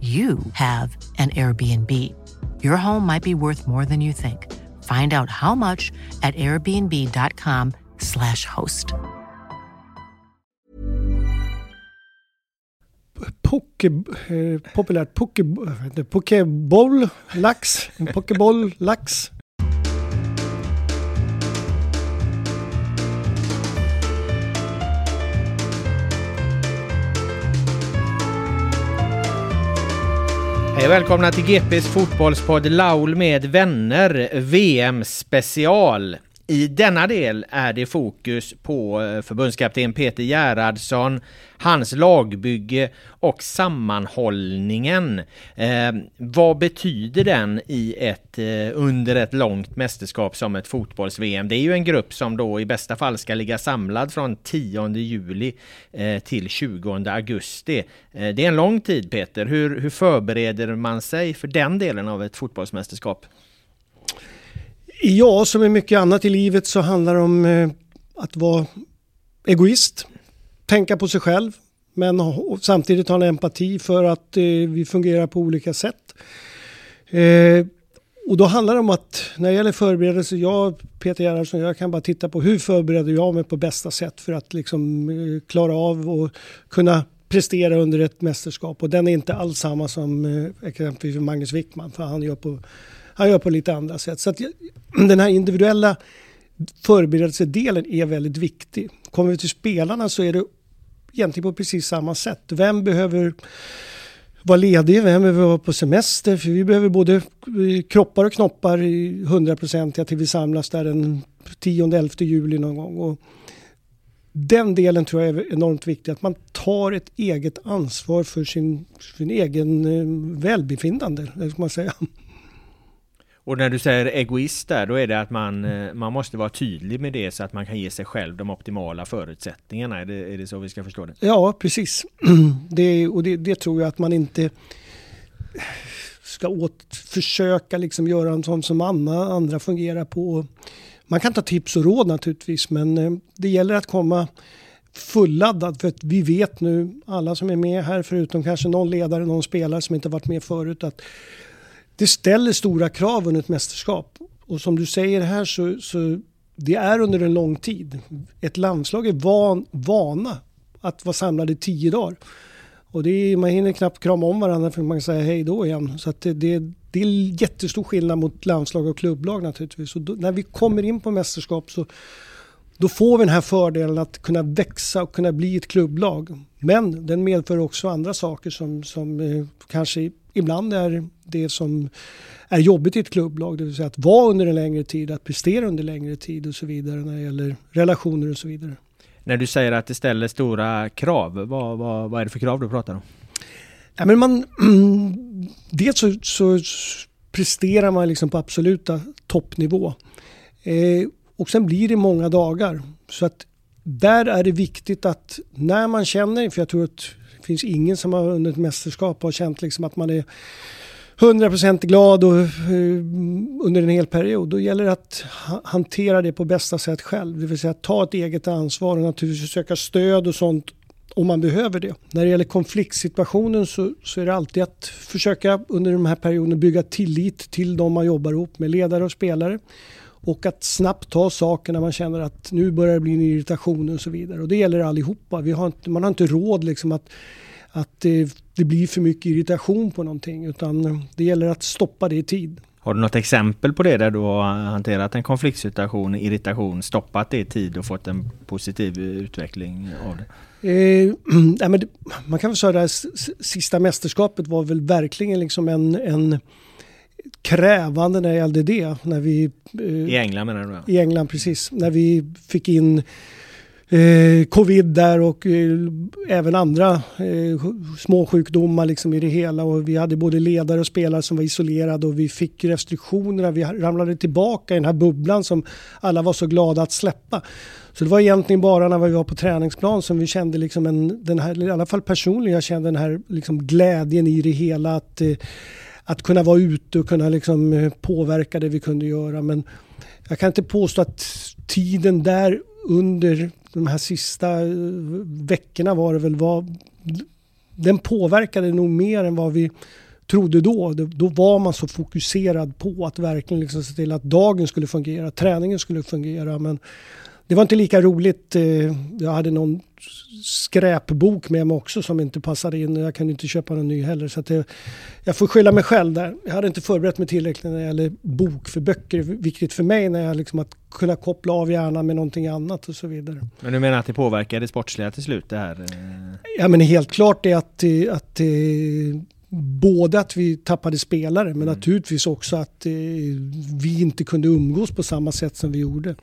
you have an Airbnb. Your home might be worth more than you think. Find out how much at airbnb.com/slash host. Poke, eh, populärt poke, pokeboll, lax, en pokeboll, lax. Välkomna till GPs fotbollspodd Laul med vänner VM special. I denna del är det fokus på eh, förbundskapten Peter Gerhardsson, hans lagbygge och sammanhållningen. Eh, vad betyder den i ett, eh, under ett långt mästerskap som ett fotbolls-VM? Det är ju en grupp som då i bästa fall ska ligga samlad från 10 juli eh, till 20 augusti. Eh, det är en lång tid Peter. Hur, hur förbereder man sig för den delen av ett fotbollsmästerskap? Ja, som är mycket annat i livet så handlar det om eh, att vara egoist, tänka på sig själv, men samtidigt ha en empati för att eh, vi fungerar på olika sätt. Eh, och då handlar det om att när det gäller förberedelse, jag Peter Gerhardsson, jag kan bara titta på hur förbereder jag mig på bästa sätt för att liksom eh, klara av och kunna prestera under ett mästerskap. Och den är inte alls samma som eh, exempelvis Magnus Wickman, för han gör på han gör på lite andra sätt. Så att den här individuella förberedelsedelen är väldigt viktig. Kommer vi till spelarna så är det egentligen på precis samma sätt. Vem behöver vara ledig, vem behöver vara på semester? För vi behöver både eh, kroppar och knoppar hundraprocentiga till vi samlas där den 10-11 juli någon gång. Och den delen tror jag är enormt viktig, att man tar ett eget ansvar för sin, sin egen eh, välbefinnande, ska man säga. Och när du säger egoist där, då är det att man, eh, man måste vara tydlig med det så att man kan ge sig själv de optimala förutsättningarna. Är det, är det så vi ska förstå det? Ja, precis. Det, och det, det tror jag att man inte ska åt, försöka liksom göra en sån som Anna andra fungerar på. Man kan ta tips och råd naturligtvis, men eh, det gäller att komma fulladdad för att vi vet nu, alla som är med här förutom kanske någon ledare, någon spelare som inte varit med förut, att det ställer stora krav under ett mästerskap. Och som du säger här så, så det är under en lång tid. Ett landslag är van, vana att vara samlade i tio dagar. Och det är, man hinner knappt krama om varandra för man kan säga hej då igen. Så att det, det, det är jättestor skillnad mot landslag och klubblag naturligtvis. Och då, när vi kommer in på mästerskap så då får vi den här fördelen att kunna växa och kunna bli ett klubblag. Men den medför också andra saker som, som eh, kanske ibland är det som är jobbigt i ett klubblag. Det vill säga att vara under en längre tid, att prestera under längre tid och så vidare när det gäller relationer och så vidare. När du säger att det ställer stora krav, vad, vad, vad är det för krav du pratar om? Ja, men man, dels så, så presterar man liksom på absoluta toppnivå. Eh, och sen blir det många dagar. Så att där är det viktigt att när man känner, för jag tror att det finns ingen som har vunnit ett mästerskap och känt liksom att man är 100% glad och, eh, under en hel period. Då gäller det att hantera det på bästa sätt själv. Det vill säga ta ett eget ansvar och naturligtvis söka stöd och sånt om man behöver det. När det gäller konfliktsituationen så, så är det alltid att försöka under de här perioderna bygga tillit till de man jobbar ihop med, ledare och spelare. Och att snabbt ta saker när man känner att nu börjar det bli en irritation och så vidare. Och det gäller allihopa. Vi har inte, man har inte råd liksom att, att det, det blir för mycket irritation på någonting utan det gäller att stoppa det i tid. Har du något exempel på det där du har hanterat en konfliktsituation, irritation, stoppat det i tid och fått en positiv utveckling av det? Eh, nej men det, man kan väl säga att det sista mästerskapet var väl verkligen liksom en, en krävande när det gällde det. När vi, eh, I England menar du? I England, precis. När vi fick in eh, covid där och eh, även andra eh, småsjukdomar liksom i det hela. Och vi hade både ledare och spelare som var isolerade och vi fick restriktionerna. Vi ramlade tillbaka i den här bubblan som alla var så glada att släppa. Så det var egentligen bara när vi var på träningsplan som vi kände liksom en, den här, i alla fall personligen, jag kände den här liksom glädjen i det hela. Att, eh, att kunna vara ute och kunna liksom eh, påverka det vi kunde göra. Men jag kan inte påstå att tiden där under de här sista eh, veckorna var det väl var, den påverkade nog mer än vad vi trodde då. Då var man så fokuserad på att verkligen liksom se till att dagen skulle fungera, träningen skulle fungera. Men det var inte lika roligt. Eh, jag hade någon skräpbok med mig också som inte passade in. Jag kan inte köpa någon ny heller. Så det, jag får skylla mig själv där. Jag hade inte förberett mig tillräckligt när det gäller bok. För böcker viktigt för mig när jag liksom att kunna koppla av hjärnan med någonting annat och så vidare. Men du menar att det påverkar det sportsliga till slut det här? Ja men helt klart är att, att både att vi tappade spelare men mm. naturligtvis också att vi inte kunde umgås på samma sätt som vi gjorde.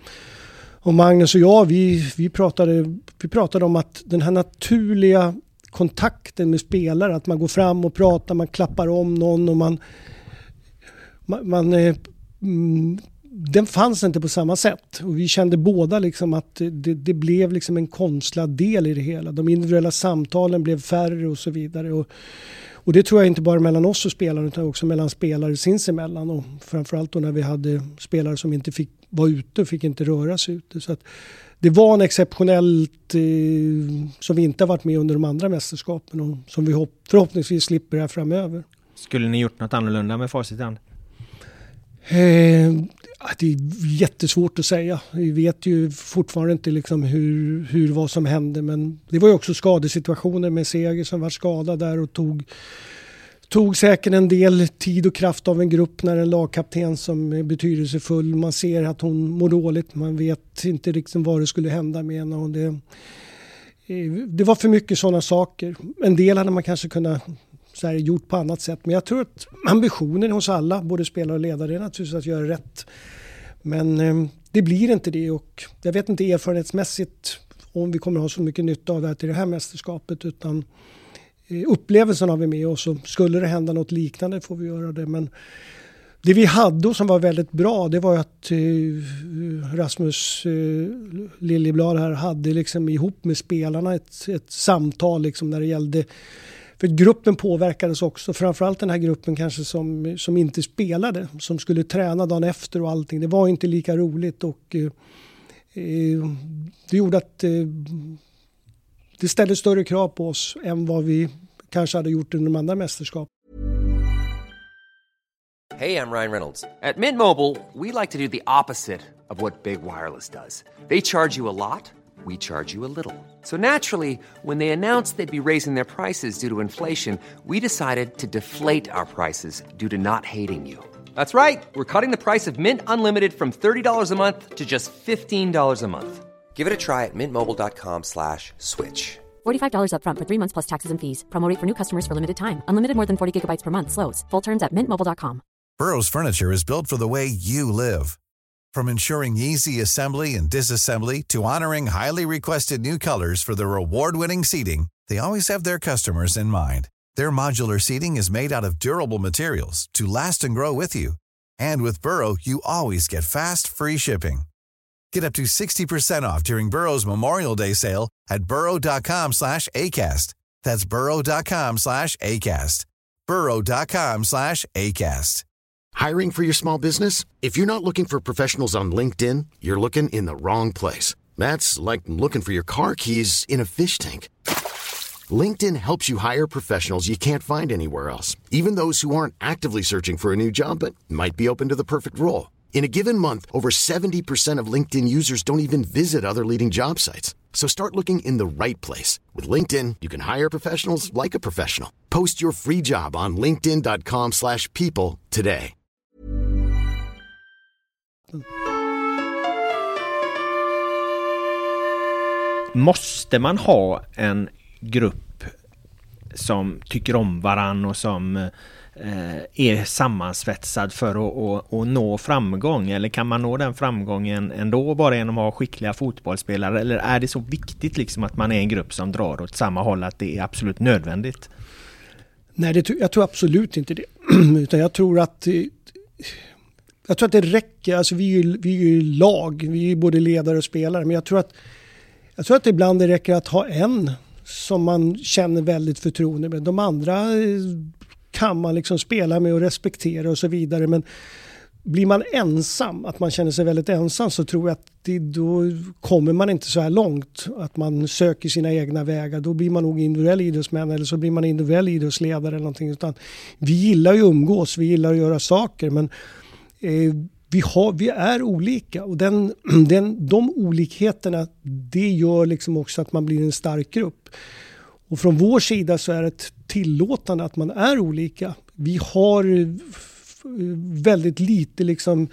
Och Magnus och jag, vi, vi, pratade, vi pratade om att den här naturliga kontakten med spelare, att man går fram och pratar, man klappar om någon och man... man, man mm, den fanns inte på samma sätt. Och vi kände båda liksom att det, det, blev liksom en konstlad del i det hela. De individuella samtalen blev färre och så vidare. Och, och det tror jag inte bara mellan oss och spelarna utan också mellan spelare sinsemellan. Och framförallt då när vi hade spelare som inte fick vara ute och fick inte röra sig ute. Så det var en exceptionellt eh, som vi inte har varit med under de andra mästerskapen och som vi förhoppningsvis slipper här framöver. Skulle ni gjort något annorlunda med facit i? Eh, det är jättesvårt att säga. Vi vet ju fortfarande inte liksom hur, hur vad som hände men det var ju också skadesituationer med Seger som var skadad där och tog tog säkert en del tid och kraft av en grupp när en lagkapten som är betydelsefull. Man ser att hon mår dåligt. Man vet inte riktigt vad det skulle hända med henne. Och det, eh, det var för mycket sådana saker. En del hade man kanske kunnat så här, gjort på annat sätt. Men jag tror att ambitionen hos alla, både spelare och ledare, är naturligtvis att göra rätt. Men eh, det blir inte det och jag vet inte erfarenhetsmässigt om vi kommer ha så mycket nytta av det här till det här mästerskapet. Utan Eh, upplevelsen har vi med oss och skulle det hända något liknande får vi göra det. Men det vi hade och som var väldigt bra det var att eh, Rasmus eh, Liljeblad här hade liksom ihop med spelarna ett, ett samtal liksom när det gällde för gruppen påverkades också, framförallt den här gruppen kanske som, som inte spelade, som skulle träna dagen efter och allting. Det var inte lika roligt och eh, eh det gjorde att eh, det ställde större krav på oss än vad vi kanske hade gjort under de andra mästerskap. Hej, jag Ryan Reynolds. På Mint Mobile, we like to do the opposite of what Big Wireless does. They charge you a lot, we charge you a little. So naturally, when they announced they'd be raising their prices due to inflation, we decided to deflate our prices due to not hating you. That's right. We're cutting the price of Mint Unlimited from $30 a month to just $15 a month. Give it a try at mintmobile.com slash switch. $45 upfront for three months plus taxes and fees. Promote for new customers for limited time. Unlimited more than 40 gigabytes per month. Slows. Full terms at mintmobile.com. Burrow's furniture is built for the way you live. From ensuring easy assembly and disassembly to honoring highly requested new colors for their award-winning seating, they always have their customers in mind. Their modular seating is made out of durable materials to last and grow with you. And with Burrow, you always get fast, free shipping. Get up to 60% off during Burrow's Memorial Day sale at burrow.com slash ACAST. That's burrow.com slash ACAST. burrow.com slash ACAST. Hiring for your small business? If you're not looking for professionals on LinkedIn, you're looking in the wrong place. That's like looking for your car keys in a fish tank. LinkedIn helps you hire professionals you can't find anywhere else, even those who aren't actively searching for a new job but might be open to the perfect role. In a given month, over 70% of LinkedIn users don't even visit other leading job sites. So start looking in the right place. With LinkedIn, you can hire professionals like a professional. Post your free job on linkedin.com slash people today. Måste man ha en grupp som tycker om varann och som eh, Eh, är sammansvetsad för att, att, att, nå framgång? Eller kan man nå den framgången ändå bara genom att ha skickliga fotbollsspelare? Eller är det så viktigt liksom att man är en grupp som drar åt samma håll att det är absolut nödvändigt? Nej, det, jag tror absolut inte det. Utan jag tror att jag tror att det räcker, alltså vi är ju vi är ju lag, vi är både ledare och spelare, men jag tror att jag tror att ibland det räcker att ha en som man känner väldigt förtroende med. De andra eh, kan man liksom spela med och respektera och så vidare. Men blir man ensam, att man känner sig väldigt ensam så tror jag att det, då kommer man inte så här långt. Att man söker sina egna vägar. Då blir man nog individuell idrottsmän eller så blir man individuell idrottsledare eller någonting. Utan vi gillar ju att umgås, vi gillar att göra saker men eh, vi, har, vi är olika och den, den, de olikheterna det gör liksom också att man blir en stark grupp. Och från vår sida så är det tillåtande att man är olika. Vi har väldigt lite liksom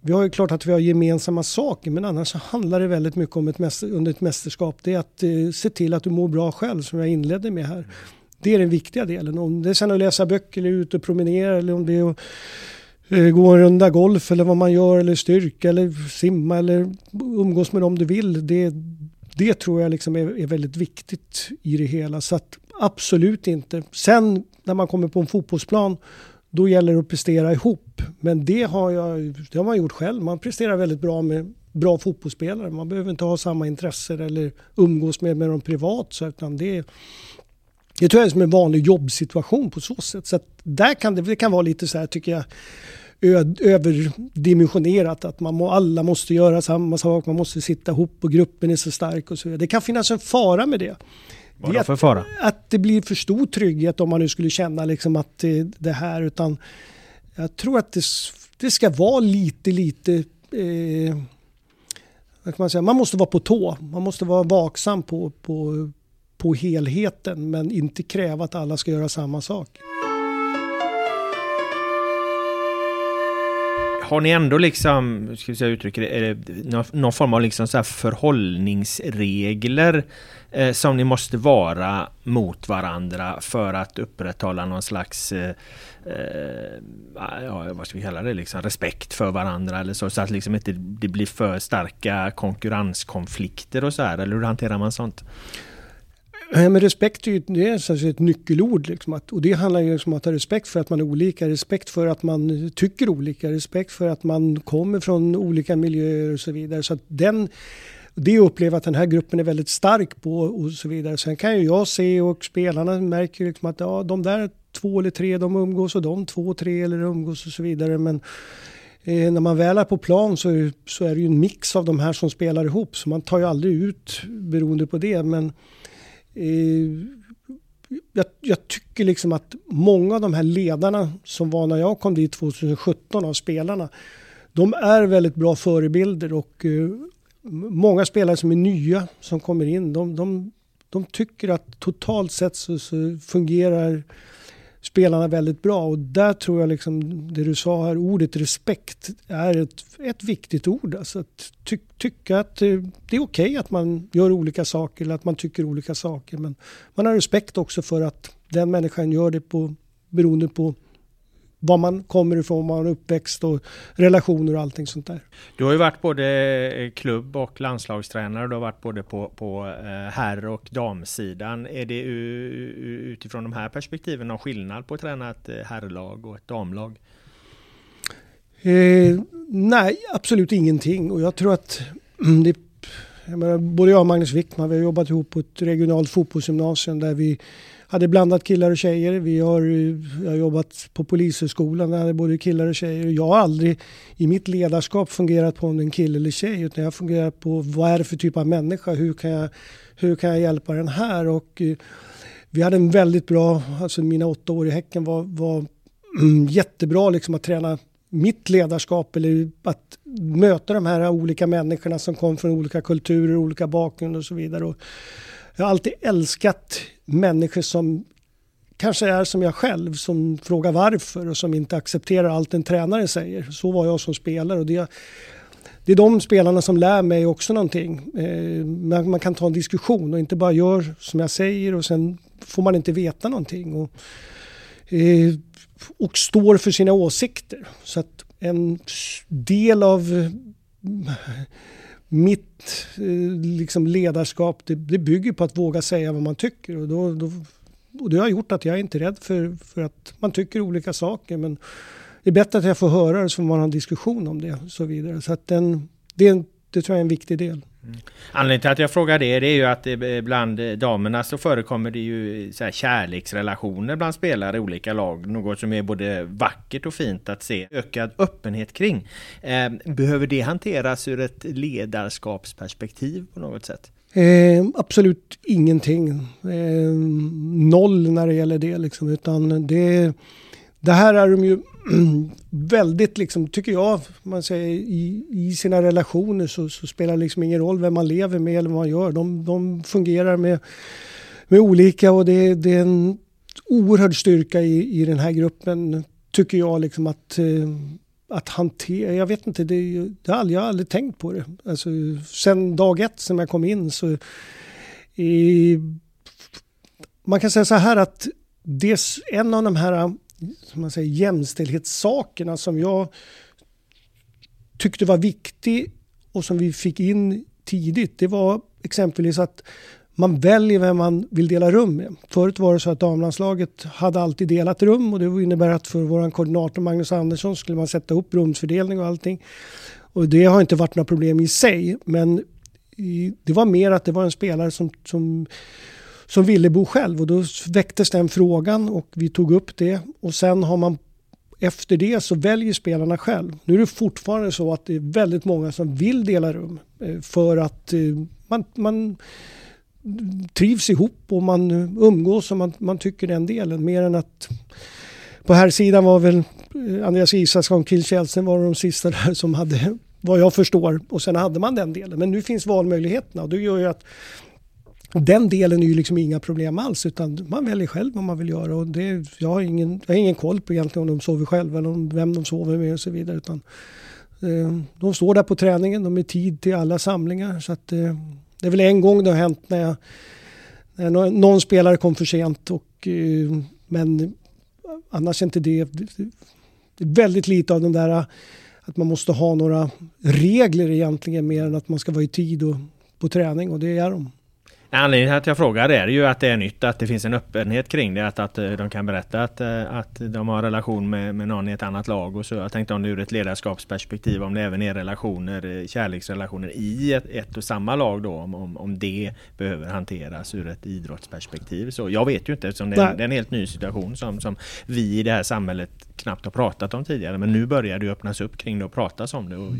vi har ju klart att vi har gemensamma saker men annars så handlar det väldigt mycket om ett mäster, under ett mästerskap. Det är att eh, se till att du mår bra själv som jag inledde med här. Det är den viktiga delen. Om det är sen att läsa böcker eller ut och promenera eller om det är att Eh, gå en runda golf eller vad man gör eller styrka eller simma eller umgås med dem du vill. Det, det tror jag liksom är, är väldigt viktigt i det hela. Så att absolut inte. Sen när man kommer på en fotbollsplan då gäller det att prestera ihop. Men det har, jag, det har man gjort själv. Man presterar väldigt bra med bra fotbollsspelare. Man behöver inte ha samma intressen eller umgås med, med dem privat. Så, utan det, det tror jag är som en vanlig jobbsituation på så sätt. Så där kan det, det kan vara lite så här tycker jag överdimensionerat att man må, alla måste göra samma sak, man måste sitta ihop och gruppen är så stark och så vidare. Det kan finnas en fara med det. Vadå för fara? Att det blir för stor trygghet om man nu skulle känna liksom att det här utan jag tror att det, det ska vara lite, lite eh, man, säga, man måste vara på tå. Man måste vara vaksam på, på, på helheten men inte kräva att alla ska göra samma sak. Har ni ändå liksom, ska vi säga uttrycker det, är det någon, form av liksom så förhållningsregler eh, som ni måste vara mot varandra för att upprätthålla någon slags, eh, eh, ja vad ska vi kalla det, liksom respekt för varandra eller så, så att liksom inte det blir för starka konkurrenskonflikter och så här, eller hur hanterar man sånt? Men respekt är ju det är ett nyckelord. Liksom att, och det handlar ju om att ha respekt för att man är olika, respekt för att man tycker olika, respekt för att man kommer från olika miljöer och så vidare. Så att den, det upplever att den här gruppen är väldigt stark på och så vidare. Sen kan ju jag se och spelarna märker liksom att ja, de där två eller tre de umgås och de två, tre eller umgås och så vidare. Men eh, när man väl är på plan så, så är det ju en mix av de här som spelar ihop. Så man tar ju aldrig ut beroende på det. Men Eh, jag, jag, tycker liksom att många av de här ledarna som var när jag kom dit 2017 av spelarna, de är väldigt bra förebilder och eh, många spelare som är nya som kommer in, de, de, de tycker att totalt sett så, så fungerar spelarna väldigt bra. Och där tror jag liksom det du sa här, ordet respekt är ett, ett viktigt ord. Alltså att ty, tycka att eh, det är okej okay att man gör olika saker eller att man tycker olika saker. Men man har respekt också för att den människan gör det på, beroende på var man kommer ifrån, var man är uppväxt och relationer och allting sånt där. Du har ju varit både eh, klubb och landslagstränare. Du har varit både på, på eh, herr och damsidan. Är det utifrån de här perspektiven någon skillnad på att träna ett eh, herrlag och ett damlag? Eh, nej, absolut ingenting. Och jag tror att det, Jag menar, både jag och Magnus Wickman vi har jobbat ihop på ett regionalt fotbollsgymnasium där vi hade blandat killar och tjejer. Vi har, jag har jobbat på Polishögskolan där hade både killar och tjejer. Jag har aldrig i mitt ledarskap fungerat på om det är en kille eller tjej utan jag har fungerat på vad är det för typ av människa? Hur kan jag, hur kan jag hjälpa den här? Och, eh, vi hade en väldigt bra, alltså mina åtta år i Häcken var, var mm, jättebra liksom att träna mitt ledarskap eller att möta de här olika människorna som kom från olika kulturer, olika bakgrunder och så vidare. Och jag har alltid älskat människor som kanske är som jag själv, som frågar varför och som inte accepterar allt en tränare säger. Så var jag som spelare och det, det är de spelarna som lär mig också någonting. Eh, man, kan ta en diskussion och inte bara gör som jag säger och sen får man inte veta någonting. Och, eh, och står för sina åsikter. Så att en del av mitt eh, liksom ledarskap det, det, bygger på att våga säga vad man tycker. Och, då, då, och det har gjort att jag är inte rädd för, för att man tycker olika saker. Men det är bättre att jag får höra det så får man ha en diskussion om det och så vidare. Så att den, det, det tror jag är en viktig del. Mm. Anledningen till att jag frågar det, det är ju att eh, bland eh, damerna så förekommer det ju eh, så här kärleksrelationer bland spelare i olika lag. Något som är både vackert och fint att se. Ökad öppenhet kring. Ehm, behöver det hanteras ur ett ledarskapsperspektiv på något sätt? Eh, absolut ingenting. Eh, noll när det gäller det liksom. Utan det, det här är de ju Mm, väldigt, liksom, tycker jag, man säger, i, i sina relationer så, så, spelar det liksom ingen roll vem man lever med eller vad man gör. De, de fungerar med, med olika och det, det är en oerhörd styrka i, i den här gruppen, tycker jag, liksom att, eh, att hantera. Jag vet inte, det, det har jag har aldrig tänkt på det. Alltså, sen dag ett som jag kom in så i, man kan säga så här att det, en av de här som man säger, jämställdhetssakerna som jag tyckte var viktig och som vi fick in tidigt. Det var exempelvis att man väljer vem man vill dela rum med. Förut var det så att damlandslaget hade alltid delat rum och det innebär att för vår koordinator Magnus Andersson skulle man sätta upp rumsfördelning och allting. Och det har inte varit några problem i sig men det var mer att det var en spelare som, som som ville bo själv och då väcktes den frågan och vi tog upp det och sen har man efter det så väljer spelarna själv. Nu är det fortfarande så att det är väldigt många som vill dela rum eh, för att eh, man, man trivs ihop och man umgås och man, man tycker den delen mer än att på här sidan var väl eh, Andreas Isaksson och Kill Kjellsen var de sista där som hade vad jag förstår och sen hade man den delen. Men nu finns valmöjligheterna och det gör ju att den delen är ju liksom inga problem alls utan man väljer själv vad man vill göra och det, jag, har ingen, jag har ingen koll på egentligen om de sover själva eller om vem de sover med och så vidare. Utan, eh, de står där på träningen, de är tid till alla samlingar så att eh, det är väl en gång det har hänt när, jag, när någon spelare kom för sent och eh, men annars är inte det, det är väldigt lite av den där att man måste ha några regler egentligen mer än att man ska vara i tid och på träning och det är de. Anledningen till att jag frågar är ju att det är nytt, att det finns en öppenhet kring det. Att, att eh, de kan berätta att, eh, att de har relation med, med någon i ett annat lag. Och så. Jag tänkte om det ur ett ledarskapsperspektiv, om det även är relationer, eh, kärleksrelationer i ett, ett och samma lag då. Om, om, om det behöver hanteras ur ett idrottsperspektiv. Så jag vet ju inte eftersom det är, det är en helt ny situation som, som vi i det här samhället knappt har pratat om tidigare. Men nu börjar det öppnas upp kring det och pratas om det. Och,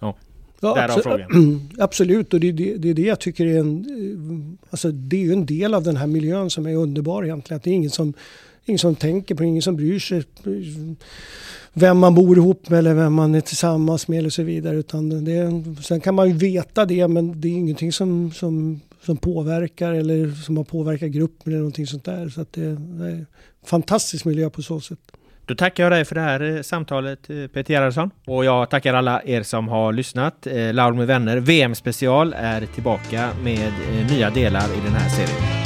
ja. Ja, Därav frågan. Absolut, och det, det, det är det jag tycker är en... Eh, alltså det är en del av den här miljön som är underbar egentligen. Att det är ingen som, ingen som tänker på ingen som bryr sig vem man bor ihop med eller vem man är tillsammans med eller så vidare. Utan det, sen kan man ju veta det men det är ingenting som, som, som påverkar eller som har påverkat gruppen eller någonting sånt där. Så att det, det är en fantastisk miljö på så sätt. Då tackar jag dig för det här eh, samtalet eh, Peter Gerhardsson. Och jag tackar alla er som har lyssnat. Eh, Laul med vänner VM special är tillbaka med nya delar i den här serien.